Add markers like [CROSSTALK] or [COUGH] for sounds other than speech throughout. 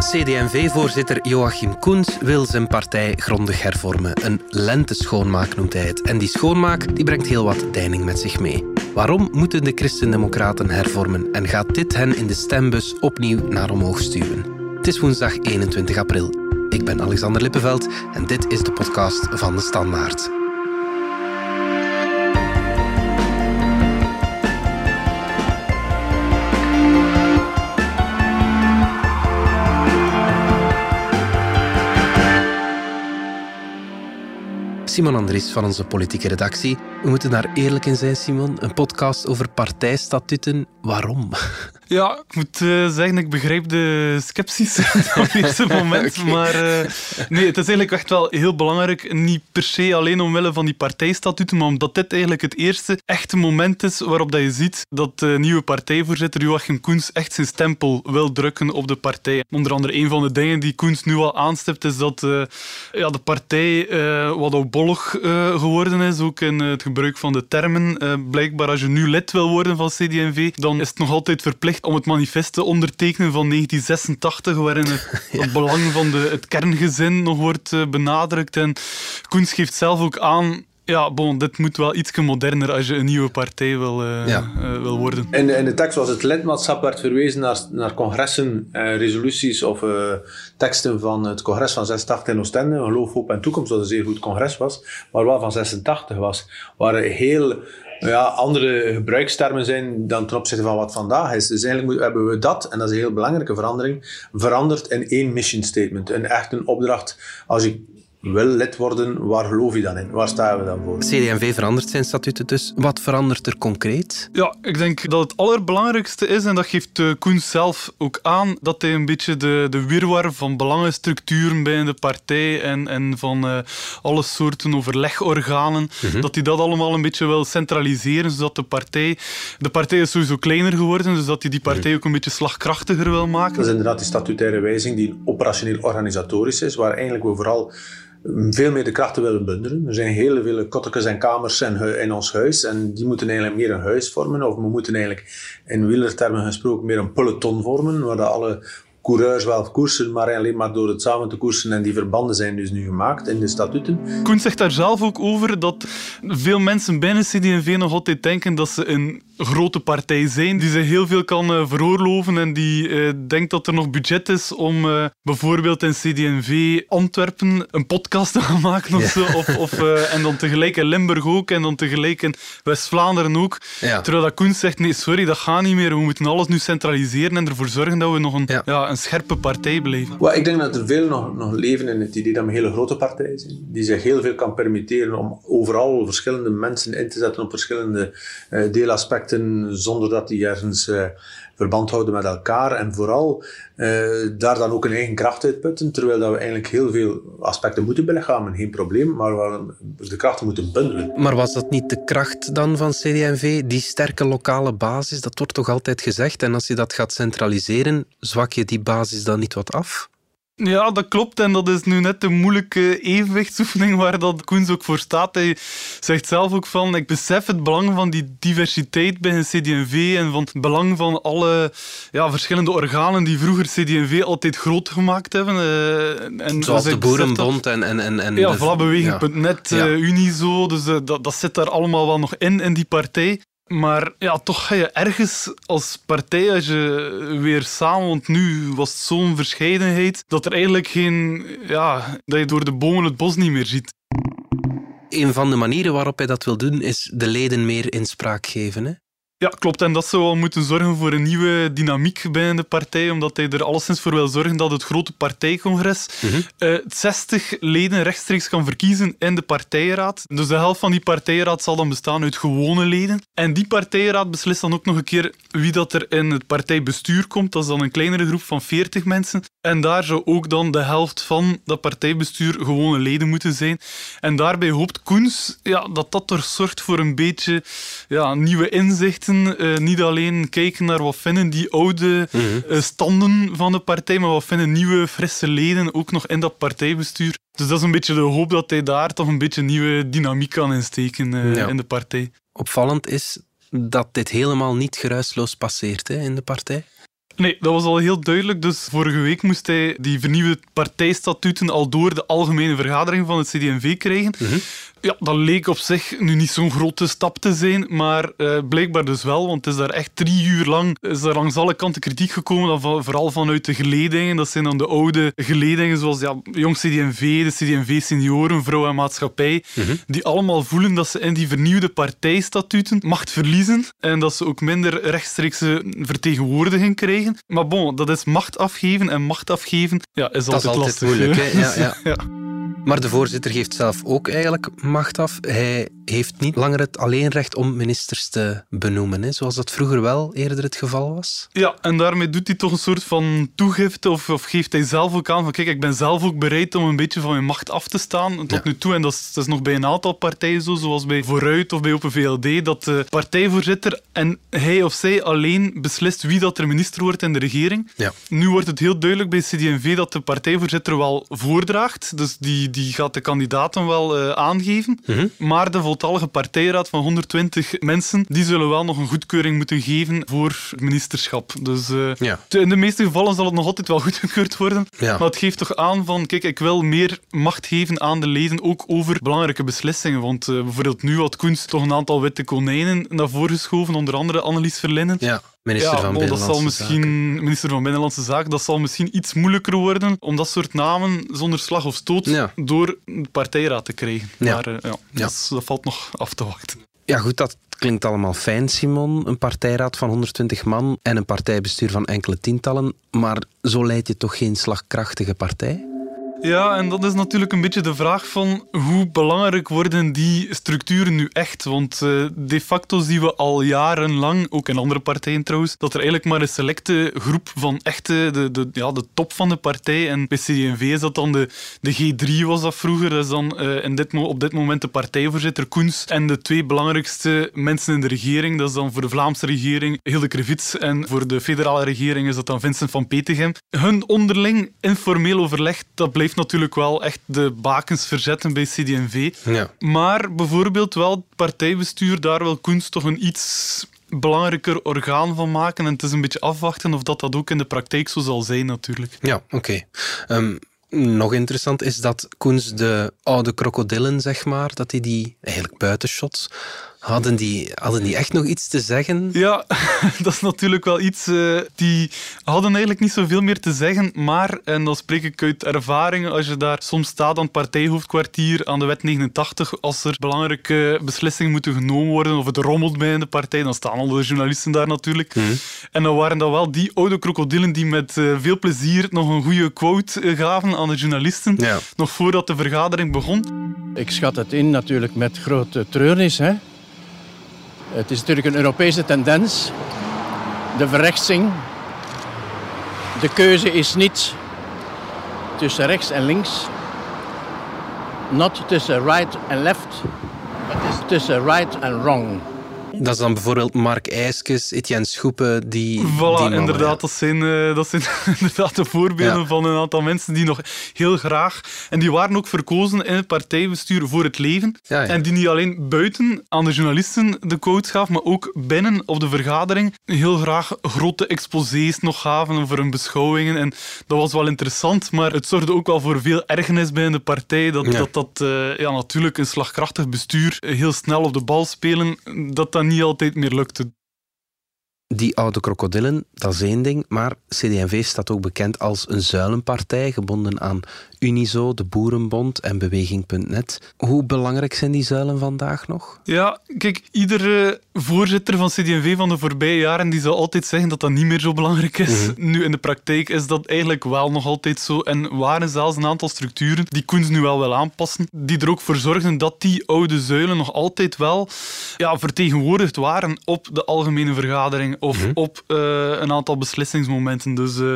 CD&V-voorzitter Joachim Koens wil zijn partij grondig hervormen. Een lenteschoonmaak noemt hij het. En die schoonmaak die brengt heel wat deining met zich mee. Waarom moeten de Christendemocraten hervormen en gaat dit hen in de stembus opnieuw naar omhoog stuwen? Het is woensdag 21 april. Ik ben Alexander Lippenveld en dit is de podcast van de Standaard. Simon Andries van onze politieke redactie. We moeten daar eerlijk in zijn, Simon. Een podcast over partijstatuten. Waarom? [LAUGHS] Ja, ik moet uh, zeggen, ik begrijp de sceptisch [LAUGHS] op het eerste moment. [LAUGHS] Maar uh, nee, het is eigenlijk echt wel heel belangrijk. Niet per se alleen omwille van die partijstatuten, maar omdat dit eigenlijk het eerste echte moment is waarop dat je ziet dat de nieuwe partijvoorzitter Joachim Koens echt zijn stempel wil drukken op de partij. Onder andere een van de dingen die Koens nu al aanstipt, is dat uh, ja, de partij wat ook bollig geworden is, ook in het gebruik van de termen. blijkbaar als je nu lid wil worden van CD&V, dan is het nog altijd verplicht om het manifest te ondertekenen van 1986, waarin het, [LAUGHS] het belang van de, het kerngezin nog wordt eh, benadrukt. En Koens geeft zelf ook aan ja, bon, dit moet wel iets moderner als je een nieuwe partij wil, uh, wil worden. In, in de tekst was het lidmaatschap werd verwezen naar, naar congressen, uh, resoluties of teksten van het congres van 86 in Oostende. Geloof, Hoop en Toekomst, dat een zeer goed congres was, maar wel van 86 was. Waar heel ja, andere gebruikstermen zijn dan ten opzichte van wat vandaag is. Dus eigenlijk hebben we dat, en dat is een heel belangrijke verandering, veranderd in één mission statement. Een echt een opdracht. Als je wil lid worden, waar geloof je dan in? Waar staan we dan voor? CD&V verandert zijn statuten dus. Wat verandert er concreet? Ja, ik denk dat het allerbelangrijkste is, en dat geeft uh, Koen zelf ook aan, dat hij een beetje de, de wirwar van belangenstructuren bij de partij en, en van uh, alle soorten overlegorganen, mhm. dat hij dat allemaal een beetje wil centraliseren, zodat de partij... De partij is sowieso kleiner geworden, dus dat hij die partij mhm. ook een beetje slagkrachtiger wil maken. Dat is inderdaad die statutaire wijziging die operationeel organisatorisch is, waar eigenlijk we vooral veel meer de krachten willen bundelen. Er zijn heel veel kottekes en kamers in, in, ons huis en die moeten eigenlijk meer een huis vormen. Of we moeten eigenlijk in wielertermen gesproken meer een peloton vormen, waar alle coureurs wel koersen, maar alleen maar door het samen te koersen. En die verbanden zijn dus nu gemaakt in de statuten. Koen zegt daar zelf ook over dat veel mensen binnen CD&V nog altijd denken dat ze een grote partij zijn, die zich heel veel kan uh, veroorloven en die uh, denkt dat er nog budget is om uh, bijvoorbeeld in CD&V Antwerpen een podcast [LAUGHS] te gaan maken of zo. Of, of en dan tegelijk in Limburg ook en dan tegelijk in West-Vlaanderen ook. Ja. Terwijl dat Koen zegt, nee, sorry, dat gaat niet meer. We moeten alles nu centraliseren en ervoor zorgen dat we nog een, ja. een scherpe partij blijven. Well, ik denk dat er veel nog, nog leven in het idee dat we een hele grote partij zijn, die zich heel veel kan permitteren om overal verschillende mensen in te zetten op verschillende deelaspecten zonder dat die ergens uh, verband houden met elkaar. En vooral uh, daar dan ook een eigen kracht uit putten, terwijl dat we eigenlijk heel veel aspecten moeten belichamen, geen probleem, maar we de krachten moeten bundelen. Maar was dat niet de kracht dan van CD&V, die sterke lokale basis? Dat wordt toch altijd gezegd? En als je dat gaat centraliseren, zwak je die basis dan niet wat af? Ja, dat klopt. En dat is nu net de moeilijke evenwichtsoefening waar dat Koens ook voor staat. Hij zegt zelf ook van, ik besef het belang van die diversiteit binnen CD&V en van het belang van alle ja, verschillende organen die vroeger CD&V altijd groot gemaakt hebben. Uh, en Zoals de Boerenbond en... en, en, en ja, Vlabeweging.net, ja. uh, Unizo, dus uh, dat, dat zit daar allemaal wel nog in, in die partij. Maar ja, toch ga je ergens als partij, als je weer samen, want nu was het zo'n verscheidenheid, dat er eigenlijk geen, ja, dat je door de bomen het bos niet meer ziet. Een van de manieren waarop hij dat wil doen, is de leden meer inspraak geven. Hè? Ja, klopt. En dat zou wel moeten zorgen voor een nieuwe dynamiek binnen de partij, omdat hij er alleszins voor wil zorgen dat het grote partijcongres mm 60 leden rechtstreeks kan verkiezen in de partijraad. Dus de helft van die partijraad zal dan bestaan uit gewone leden. En die partijraad beslist dan ook nog een keer wie dat er in het partijbestuur komt. Dat is dan een kleinere groep van 40 mensen. En daar zou ook dan de helft van dat partijbestuur gewone leden moeten zijn. En daarbij hoopt Koens ja, dat dat er zorgt voor een beetje ja, nieuwe inzichten uh, niet alleen kijken naar wat vinden die oude uh, standen van de partij, maar wat vinden nieuwe, frisse leden ook nog in dat partijbestuur. Dus dat is een beetje de hoop dat hij daar toch een beetje nieuwe dynamiek kan insteken uh, in de partij. Opvallend is dat dit helemaal niet geruisloos passeert hè, in de partij. Nee, dat was al heel duidelijk. Dus vorige week moest hij die vernieuwde partijstatuten al door de algemene vergadering van het CD&V krijgen. Ja, dat leek op zich nu niet zo'n grote stap te zijn, maar uh, blijkbaar dus wel, want het is daar echt drie uur lang is er langs alle kanten kritiek gekomen, dan vooral vanuit de geledingen. Dat zijn dan de oude geledingen, zoals ja, Jong CD&V, de CD&V Senioren, Vrouw en Maatschappij, Mhm. die allemaal voelen dat ze in die vernieuwde partijstatuten macht verliezen en dat ze ook minder rechtstreekse vertegenwoordiging krijgen. Maar bon, dat is macht afgeven en macht afgeven ja, is Dat is altijd, altijd lastig. moeilijk, hè. hè? Ja, ja. [LAUGHS] Ja. Maar de voorzitter geeft zelf ook eigenlijk macht af. Hij heeft niet langer het alleenrecht om ministers te benoemen, hè, zoals dat vroeger wel eerder het geval was. Ja, en daarmee doet hij toch een soort van toegifte of, of geeft hij zelf ook aan van kijk, ik ben zelf ook bereid om een beetje van mijn macht af te staan tot Ja. nu toe. En dat is, dat is nog bij een aantal partijen zo, zoals bij Vooruit of bij Open VLD, dat de partijvoorzitter en hij of zij alleen beslist wie dat er minister wordt in de regering. Ja. Nu wordt het heel duidelijk bij CD&V dat de partijvoorzitter wel voordraagt, dus die, die gaat de kandidaten wel eh, aangeven. Mhm. Maar de voltallige partijraad van 120 mensen, die zullen wel nog een goedkeuring moeten geven voor het ministerschap. Dus eh, Ja. in de meeste gevallen zal het nog altijd wel [LAUGHS] goedgekeurd worden. Ja. Maar het geeft toch aan van, kijk, ik wil meer macht geven aan de leden, ook over belangrijke beslissingen. Want eh, bijvoorbeeld nu had Koens toch een aantal witte konijnen naar voren geschoven, onder andere Annelies Verlinden. Ja, minister Ja, van bon, dat Binnenlandse zal misschien, Zaken. minister van Binnenlandse Zaken, dat zal misschien iets moeilijker worden om dat soort namen zonder slag of stoot Ja. door de partijraad te krijgen. Ja. Maar eh, ja, dat valt nog af te wachten. Ja, goed, dat klinkt allemaal fijn, Simon. Een partijraad van 120 man en een partijbestuur van enkele tientallen. Maar zo leid je toch geen slagkrachtige partij? Ja, en dat is natuurlijk een beetje de vraag van hoe belangrijk worden die structuren nu echt? Want eh, de facto zien we al jarenlang, ook in andere partijen trouwens, dat er eigenlijk maar een selecte groep van echte, de, de, ja, de top van de partij. En bij CD&V is dat dan de, de G3 was dat vroeger. Dat is dan eh, in dit, op dit moment de partijvoorzitter Koens en de twee belangrijkste mensen in de regering. Dat is dan voor de Vlaamse regering Hilde Krevits en voor de federale regering is dat dan Vincent van Petegem. Hun onderling informeel overleg, dat blijft natuurlijk wel echt de bakens verzetten bij CD&V. Ja. Maar bijvoorbeeld wel het partijbestuur, daar wil Koens toch een iets belangrijker orgaan van maken. En het is een beetje afwachten of dat, dat ook in de praktijk zo zal zijn natuurlijk. Ja, oké. Ehm, nog interessant is dat Koens de oude krokodillen, zeg maar, dat hij die eigenlijk buitenshots, hadden die, hadden die echt nog iets te zeggen? Ja, [LAUGHS] dat is natuurlijk wel iets. eh, die hadden eigenlijk niet zoveel meer te zeggen. Maar, en dan spreek ik uit ervaring, als je daar soms staat aan het partijhoofdkwartier, aan de wet 89, als er belangrijke beslissingen moeten genomen worden of het rommelt bij in de partij, dan staan al de journalisten daar natuurlijk. En dan waren dat wel die oude krokodillen die met eh, veel plezier nog een goede quote eh, gaven aan de journalisten, Ja. nog voordat de vergadering begon. Ik schat het in natuurlijk met grote treurnis. Hè. Het is natuurlijk een Europese tendens. De verrechtsing. De keuze is niet tussen rechts en links. Not tussen right en left. Is tussen right en wrong. Dat is dan bijvoorbeeld Mark IJskes, Etienne Schoepen, die... die Voilà, mannen, inderdaad. Dat zijn, eh, dat zijn [LAUGHS] inderdaad de voorbeelden Ja. van een aantal mensen die nog heel graag... En die waren ook verkozen in het partijbestuur voor het leven. Ja, ja. En die niet alleen buiten aan de journalisten de quotes gaven, maar ook binnen op de vergadering heel graag grote exposés nog gaven over hun beschouwingen. En dat was wel interessant, maar het zorgde ook wel voor veel ergernis binnen de partij. Dat dat, dat eh, ja, natuurlijk een slagkrachtig bestuur heel snel op de bal spelen, dat dat niet altijd meer lukte. Die oude krokodillen, dat is één ding, maar CD&V staat ook bekend als een zuilenpartij, gebonden aan Unizo, de Boerenbond en Beweging.net. Hoe belangrijk zijn die zuilen vandaag nog? Ja, kijk, iedere voorzitter van CD&V van de voorbije jaren die zal altijd zeggen dat dat niet meer zo belangrijk is. Nu, in de praktijk is dat eigenlijk wel nog altijd zo. En waren zelfs een aantal structuren die Koens nu wel wil aanpassen, die er ook voor zorgden dat die oude zuilen nog altijd wel ja, vertegenwoordigd waren op de algemene vergadering of op eh, een aantal beslissingsmomenten. Dus... eh,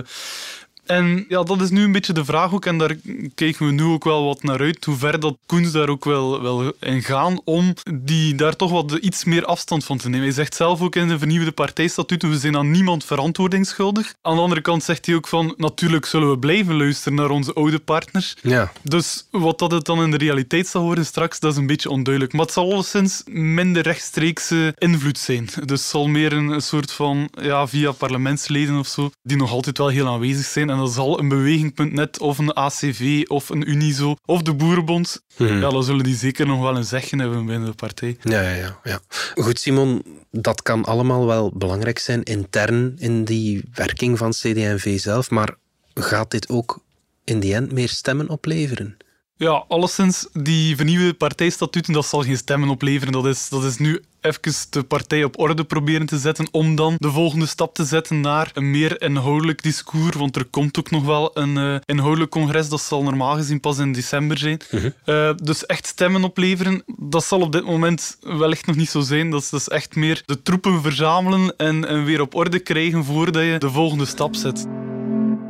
En ja, dat is nu een beetje de vraag ook. En daar kijken we nu ook wel wat naar uit. Hoe ver dat Koens daar ook wel, wel in gaan. Om die daar toch wat iets meer afstand van te nemen. Hij zegt zelf ook in zijn vernieuwde partijstatuten. We zijn aan niemand verantwoording schuldig. Aan de andere kant zegt hij ook van. Natuurlijk zullen we blijven luisteren naar onze oude partners. Ja. Dus wat dat het dan in de realiteit zal worden straks, dat is een beetje onduidelijk. Maar het zal alleszins minder rechtstreekse invloed zijn. Dus het zal meer een, een soort van, ja, via parlementsleden of zo, die nog altijd wel heel aanwezig zijn. En dat zal een beweging.net of een ACV of een Unizo of de Boerenbond, Mhm. ja, dan zullen die zeker nog wel een zegje hebben binnen de partij. Ja, ja, ja, ja. Goed, Simon, dat kan allemaal wel belangrijk zijn intern in die werking van CD&V zelf, maar gaat dit ook in die end meer stemmen opleveren? Ja, alleszins, die vernieuwde partijstatuten, dat zal geen stemmen opleveren. Dat is, dat is nu even de partij op orde proberen te zetten om dan de volgende stap te zetten naar een meer inhoudelijk discours. Want er komt ook nog wel een eh, inhoudelijk congres, dat zal normaal gezien pas in december zijn. Eh, dus echt stemmen opleveren, dat zal op dit moment wellicht nog niet zo zijn. Dat is, is echt meer de troepen verzamelen en, en weer op orde krijgen voordat je de volgende stap zet.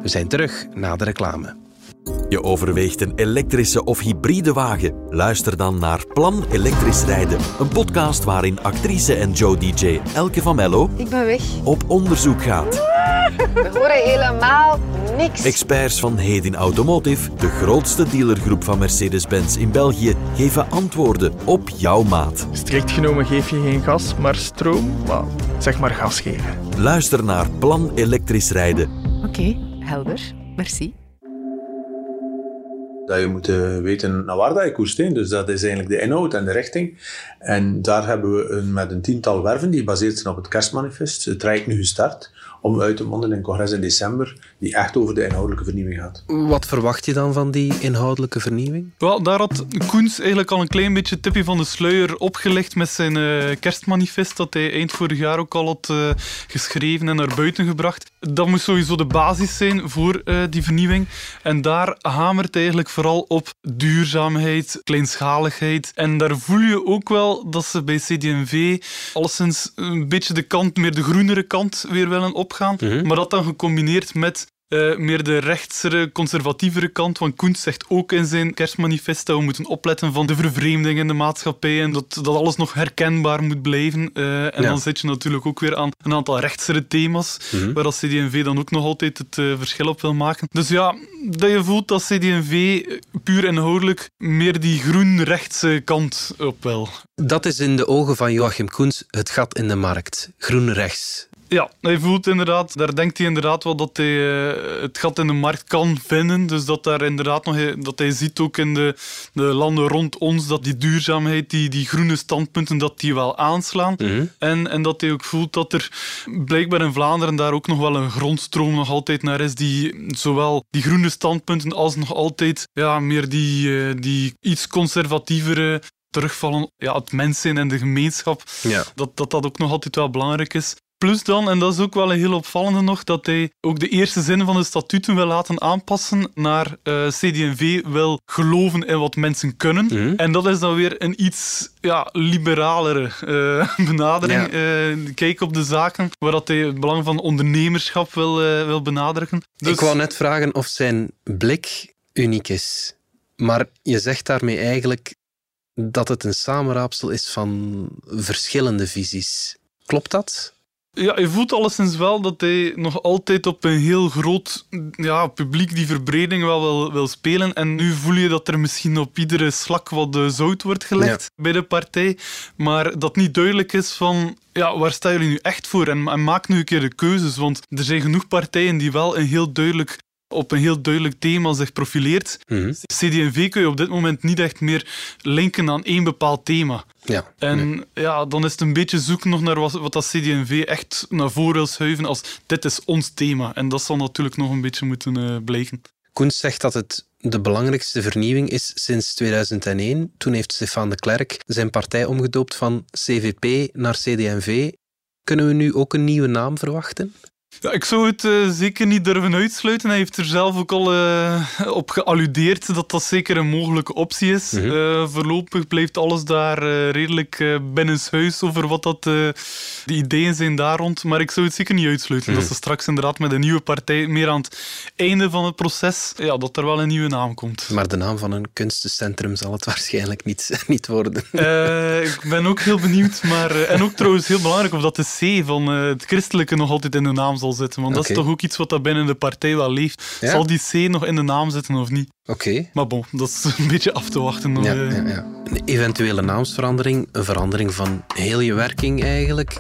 We zijn terug na de reclame. Je overweegt een elektrische of hybride wagen? Luister dan naar Plan Elektrisch Rijden, een podcast waarin actrice en Joe DJ Elke van Mello Ik ben weg. op onderzoek gaat. We horen helemaal niks. Experts van Hedin Automotive, de grootste dealergroep van Mercedes-Benz in België, geven antwoorden op jouw maat. Strikt genomen geef je geen gas, maar stroom, wel, zeg maar gas geven. Luister naar Plan Elektrisch Rijden. Oké, helder. Merci. Je moet eh, weten naar waar dat je koerst. hè. Dus dat is eigenlijk de inhoud en de richting. En daar hebben we een, met een tiental werven die gebaseerd zijn op het kerstmanifest. Het traject nu gestart om uit te monden in het congres in december, die echt over de inhoudelijke vernieuwing gaat. Wat verwacht je dan van die inhoudelijke vernieuwing? Wel, daar had Koens eigenlijk al een klein beetje tipje van de sluier opgelegd met zijn eh, kerstmanifest dat hij eind vorig jaar ook al had eh, geschreven en naar buiten gebracht. Dat moest sowieso de basis zijn voor eh, die vernieuwing. En daar hamert hij eigenlijk vooral op duurzaamheid, kleinschaligheid. En daar voel je ook wel dat ze bij CD&V alleszins een beetje de kant, meer de groenere kant weer willen opgaan. Maar dat dan gecombineerd met eh, meer de rechtsere, conservatievere kant. Want Koens zegt ook in zijn kerstmanifest dat we moeten opletten van de vervreemding in de maatschappij en dat, dat alles nog herkenbaar moet blijven. Eh, en Ja. dan zit je natuurlijk ook weer aan een aantal rechtsere thema's, waar dat CD&V dan ook nog altijd het eh, verschil op wil maken. Dus ja, dat je voelt dat CD&V puur inhoudelijk meer die groen-rechtse kant op wil. Dat is in de ogen van Joachim Koens het gat in de markt. Groen rechts. Ja, hij voelt inderdaad, daar denkt hij inderdaad wel dat hij eh, het gat in de markt kan vinden. Dus dat daar inderdaad nog, dat hij ziet ook in de, de landen rond ons dat die duurzaamheid, die, die groene standpunten, dat die wel aanslaan. en, en dat hij ook voelt dat er blijkbaar in Vlaanderen daar ook nog wel een grondstroom nog altijd naar is, die zowel die groene standpunten als nog altijd ja, meer die, eh, die iets conservatievere terugvallen, ja, het mens zijn en de gemeenschap Ja. dat, dat dat ook nog altijd wel belangrijk is. Plus dan, en dat is ook wel een heel opvallende nog, dat hij ook de eerste zin van de statuten wil laten aanpassen naar eh CD&V wil geloven in wat mensen kunnen. En dat is dan weer een iets ja, liberalere eh, [LAUGHS] benadering. eh, kijk op de zaken, waar dat hij het belang van ondernemerschap wil, wil benadrukken. Dus, Ik wou net vragen of zijn blik uniek is. Maar je zegt daarmee eigenlijk dat het een samenraapsel is van verschillende visies. Klopt dat? Ja, je voelt alleszins wel dat hij nog altijd op een heel groot ja, publiek die verbreding wel wil, wil spelen. En nu voel je dat er misschien op iedere slak wat zout wordt gelegd bij de partij. Maar dat niet duidelijk is van, ja, waar staan jullie nu echt voor? En, en maak nu een keer de keuzes, want er zijn genoeg partijen die wel een heel duidelijk op een heel duidelijk thema zich profileert. CD&V kun je op dit moment niet echt meer linken aan één bepaald thema. Ja. En ja, dan is het een beetje zoeken nog naar wat, wat dat CD&V echt naar voren wil schuiven als dit is ons thema. En dat zal natuurlijk nog een beetje moeten eh, blijken. Koens zegt dat het de belangrijkste vernieuwing is sinds 2001. Toen heeft Stefan de Klerk zijn partij omgedoopt van CVP naar CD&V. Kunnen we nu ook een nieuwe naam verwachten? Ja, ik zou het uh, zeker niet durven uitsluiten. Hij heeft er zelf ook al uh, op gealludeerd dat dat zeker een mogelijke optie is. Mm -hmm. uh, voorlopig blijft alles daar redelijk binnenshuis over wat dat, de ideeën zijn daar rond. Maar ik zou het zeker niet uitsluiten mm -hmm. dat ze straks inderdaad met een nieuwe partij meer aan het einde van het proces, ja, dat er wel een nieuwe naam komt. Maar de naam van een kunstencentrum zal het waarschijnlijk niet, [LAUGHS] niet worden. ik ben ook heel benieuwd. Maar, en ook trouwens heel belangrijk of dat de C van het christelijke nog altijd in de naam zal zitten. Want dat is toch ook iets wat dat binnen de partij wel leeft. Ja? Zal die C nog in de naam zitten of niet? Oké. Okay. Maar bon, dat is een beetje af te wachten. Ja, ja, ja. Een eventuele naamsverandering, een verandering van heel je werking eigenlijk,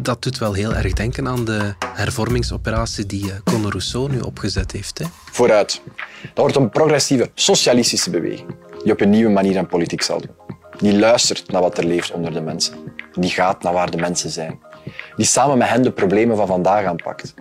dat doet wel heel erg denken aan de hervormingsoperatie die Conor Rousseau nu opgezet heeft. Hè? Vooruit. Dat wordt een progressieve, socialistische beweging die op een nieuwe manier aan politiek zal doen. Die luistert naar wat er leeft onder de mensen. Die gaat naar waar de mensen zijn die samen met hen de problemen van vandaag aanpakt.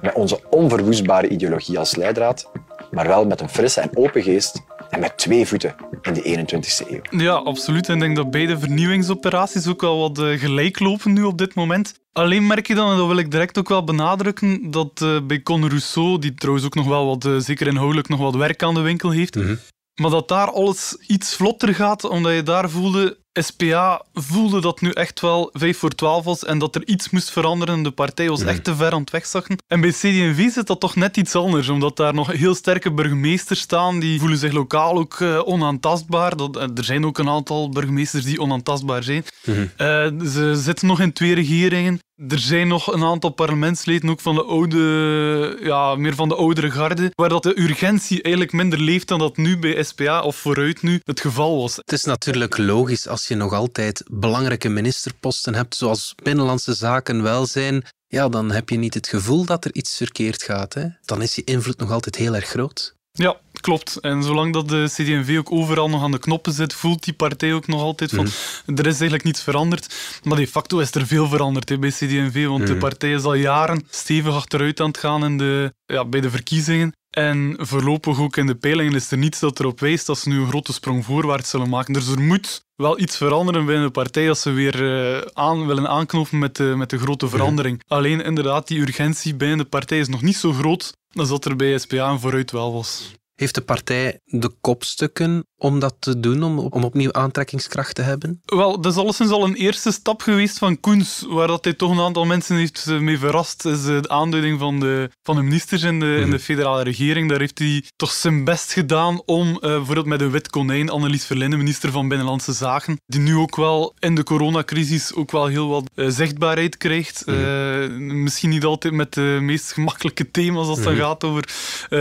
Met onze onverwoestbare ideologie als leidraad, maar wel met een frisse en open geest en met twee voeten in de 21ste eeuw. Ja, absoluut. En ik denk dat beide vernieuwingsoperaties ook wel wat gelijk lopen nu op dit moment. Alleen merk je dan, en dat wil ik direct ook wel benadrukken, dat uh, bij Conor Rousseau, die trouwens ook nog wel wat, uh, zeker inhoudelijk nog wat werk aan de winkel heeft, mm -hmm. maar dat daar alles iets vlotter gaat, omdat je daar voelde, SPA voelde dat nu echt wel 5 voor 12 was en dat er iets moest veranderen. De partij was echt te ver aan het wegzakken. En bij CD&V zit dat toch net iets anders, omdat daar nog heel sterke burgemeesters staan. Die voelen zich lokaal ook uh, onaantastbaar. Dat, uh, er zijn ook een aantal burgemeesters die onaantastbaar zijn. -hmm. uh, ze zitten nog in twee regeringen. Er zijn nog een aantal parlementsleden, ook van de oude, ja, meer van de oudere garde, waar dat de urgentie eigenlijk minder leeft dan dat nu bij SPA of vooruit nu het geval was. Het is natuurlijk logisch als je nog altijd belangrijke ministerposten hebt, zoals binnenlandse zaken, welzijn, ja, dan heb je niet het gevoel dat er iets verkeerd gaat. Hè? Dan is je invloed nog altijd heel erg groot. Ja, klopt. En zolang dat de CD&V ook overal nog aan de knoppen zit, voelt die partij ook nog altijd van mm. er is eigenlijk niets veranderd. Maar de facto is er veel veranderd hè, bij CD&V, want mm. de partij is al jaren stevig achteruit aan het gaan in de, ja, bij de verkiezingen. En voorlopig ook in de peilingen is er niets dat erop wijst dat ze nu een grote sprong voorwaarts zullen maken. Dus er moet wel iets veranderen binnen de partij als ze weer uh, aan willen aanknopen met de, met de grote verandering. Alleen inderdaad, die urgentie binnen de partij is nog niet zo groot als dat er bij SPA en vooruit wel was. Heeft de partij de kopstukken om dat te doen, om, om opnieuw aantrekkingskracht te hebben? Wel, dat is alleszins al een eerste stap geweest van Koens, waar dat hij toch een aantal mensen heeft mee verrast, is de aanduiding van de, van de ministers in de, mm. in de federale regering. Daar heeft hij toch zijn best gedaan om, uh, bijvoorbeeld met een wit konijn, Annelies Verlinde, minister van Binnenlandse Zaken, die nu ook wel in de coronacrisis ook wel heel wat uh, zichtbaarheid krijgt. Mm. Uh, misschien niet altijd met de meest gemakkelijke thema's als het mm. gaat over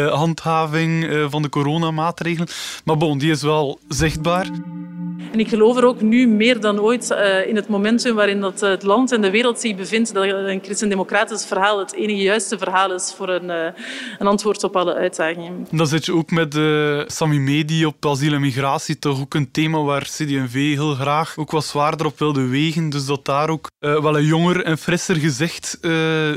handhaving van de coronamaatregelen. Maar bon, die is wel zichtbaar. En ik geloof er ook nu meer dan ooit uh, in het momentum waarin dat het land en de wereld zich bevindt, dat een christendemocratisch verhaal het enige juiste verhaal is voor een, uh, een antwoord op alle uitdagingen. Dan zit je ook met uh, Sami Medi op asiel en migratie, toch ook een thema waar CD&V heel graag ook wat zwaarder op wilde wegen. Dus dat daar ook wel een jonger en frisser gezicht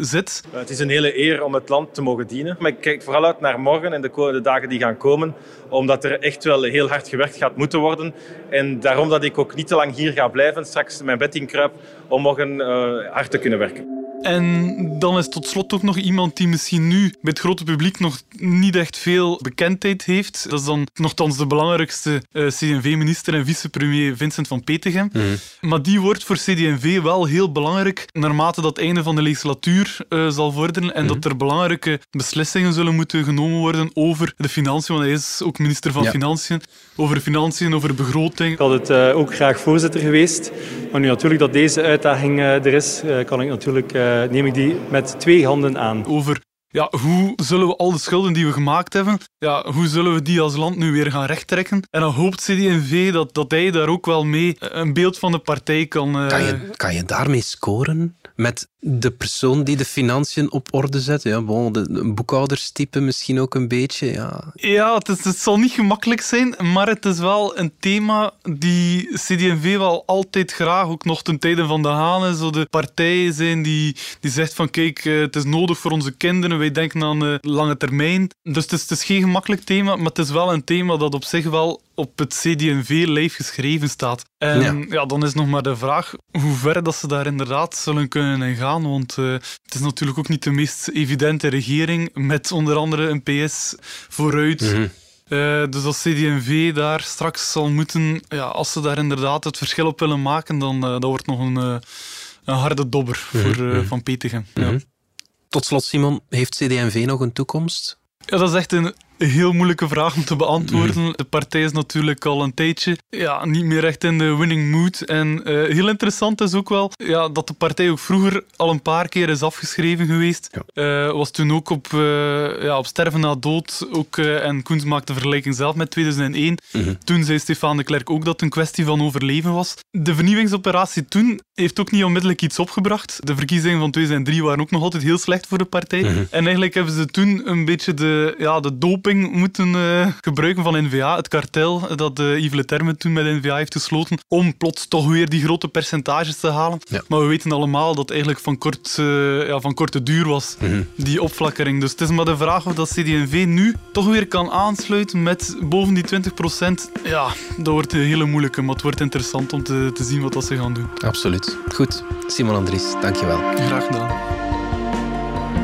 zit. Het is een hele eer om het land te mogen dienen. Maar ik kijk vooral uit naar morgen en de, de dagen die gaan komen, omdat er echt wel heel hard gewerkt gaat moeten worden. En daarom dat ik ook niet te lang hier ga blijven, straks mijn bed in kruip, om morgen uh, hard te kunnen werken. En dan is tot slot ook nog iemand die misschien nu bij het grote publiek nog niet echt veel bekendheid heeft. Dat is dan nogthans de belangrijkste uh, CD&V-minister en vicepremier Vincent van Petegem. Mm. Maar die wordt voor CD&V wel heel belangrijk naarmate dat einde van de legislatuur uh, zal vorderen en mm. dat er belangrijke beslissingen zullen moeten genomen worden over de financiën, want hij is ook minister van ja. Financiën, over financiën, over begroting. Ik had het uh, ook graag voorzitter geweest, maar nu natuurlijk dat deze uitdaging er is, kan ik natuurlijk neem ik die met twee handen aan. Over ja, hoe zullen we al de schulden die we gemaakt hebben, ja, hoe zullen we die als land nu weer gaan rechttrekken? En dan hoopt CD&V dat, dat hij daar ook wel mee een beeld van de partij kan... Uh... Kan, je, kan je daarmee scoren? Met de persoon die de financiën op orde zet? Ja, bon, de, een boekhouderstype misschien ook een beetje, ja. Ja, het, is, het zal niet gemakkelijk zijn, maar het is wel een thema die CD&V wel altijd graag, ook nog ten tijde van de Hanen, zo de partijen zijn die, die zegt van kijk, het is nodig voor onze kinderen, wij denken aan de lange termijn. Dus het is, het is geen gemakkelijk thema, maar het is wel een thema dat op zich wel op het CD&V-lijf geschreven staat. En ja. ja. dan is nog maar de vraag hoe ver dat ze daar inderdaad zullen kunnen gaan. Gaan. Want uh, het is natuurlijk ook niet de meest evidente regering. Met onder andere een PS vooruit. Mm -hmm. Uh, dus als CD&V daar straks zal moeten, ja, als ze daar inderdaad het verschil op willen maken, dan uh, dat wordt nog een, uh, een harde dobber mm -hmm. voor Van Petegem. Mm -hmm. ja. Tot slot, Simon, heeft CD&V nog een toekomst? Ja, dat is echt een een heel moeilijke vraag om te beantwoorden. Mm. De partij is natuurlijk al een tijdje ja, niet meer echt in de winning mood. En uh, heel interessant is ook wel ja, dat de partij ook vroeger al een paar keer is afgeschreven geweest. Ja. Uh, was toen ook op, uh, ja, op sterven na dood. Ook, en Koens maakte de vergelijking zelf met 2001. Mm -hmm. Toen zei Stefan de Klerk ook dat het een kwestie van overleven was. De vernieuwingsoperatie toen heeft ook niet onmiddellijk iets opgebracht. De verkiezingen van 2003 waren ook nog altijd heel slecht voor de partij. Mm -hmm. En eigenlijk hebben ze toen een beetje de, ja, de doop moeten uh, gebruiken van NVA, het kartel dat uh, Yves Leterme toen met NVA heeft gesloten, om plots toch weer die grote percentages te halen. Ja. Maar we weten allemaal dat het eigenlijk van, kort, uh, ja, van korte duur was, mm -hmm. die opflakkering. Dus het is maar de vraag of dat CD&V nu toch weer kan aansluiten met boven die 20%. Ja, dat wordt een hele moeilijke, maar het wordt interessant om te, te zien wat dat ze gaan doen. Absoluut. Goed. Simon Andries, dankjewel. Graag gedaan.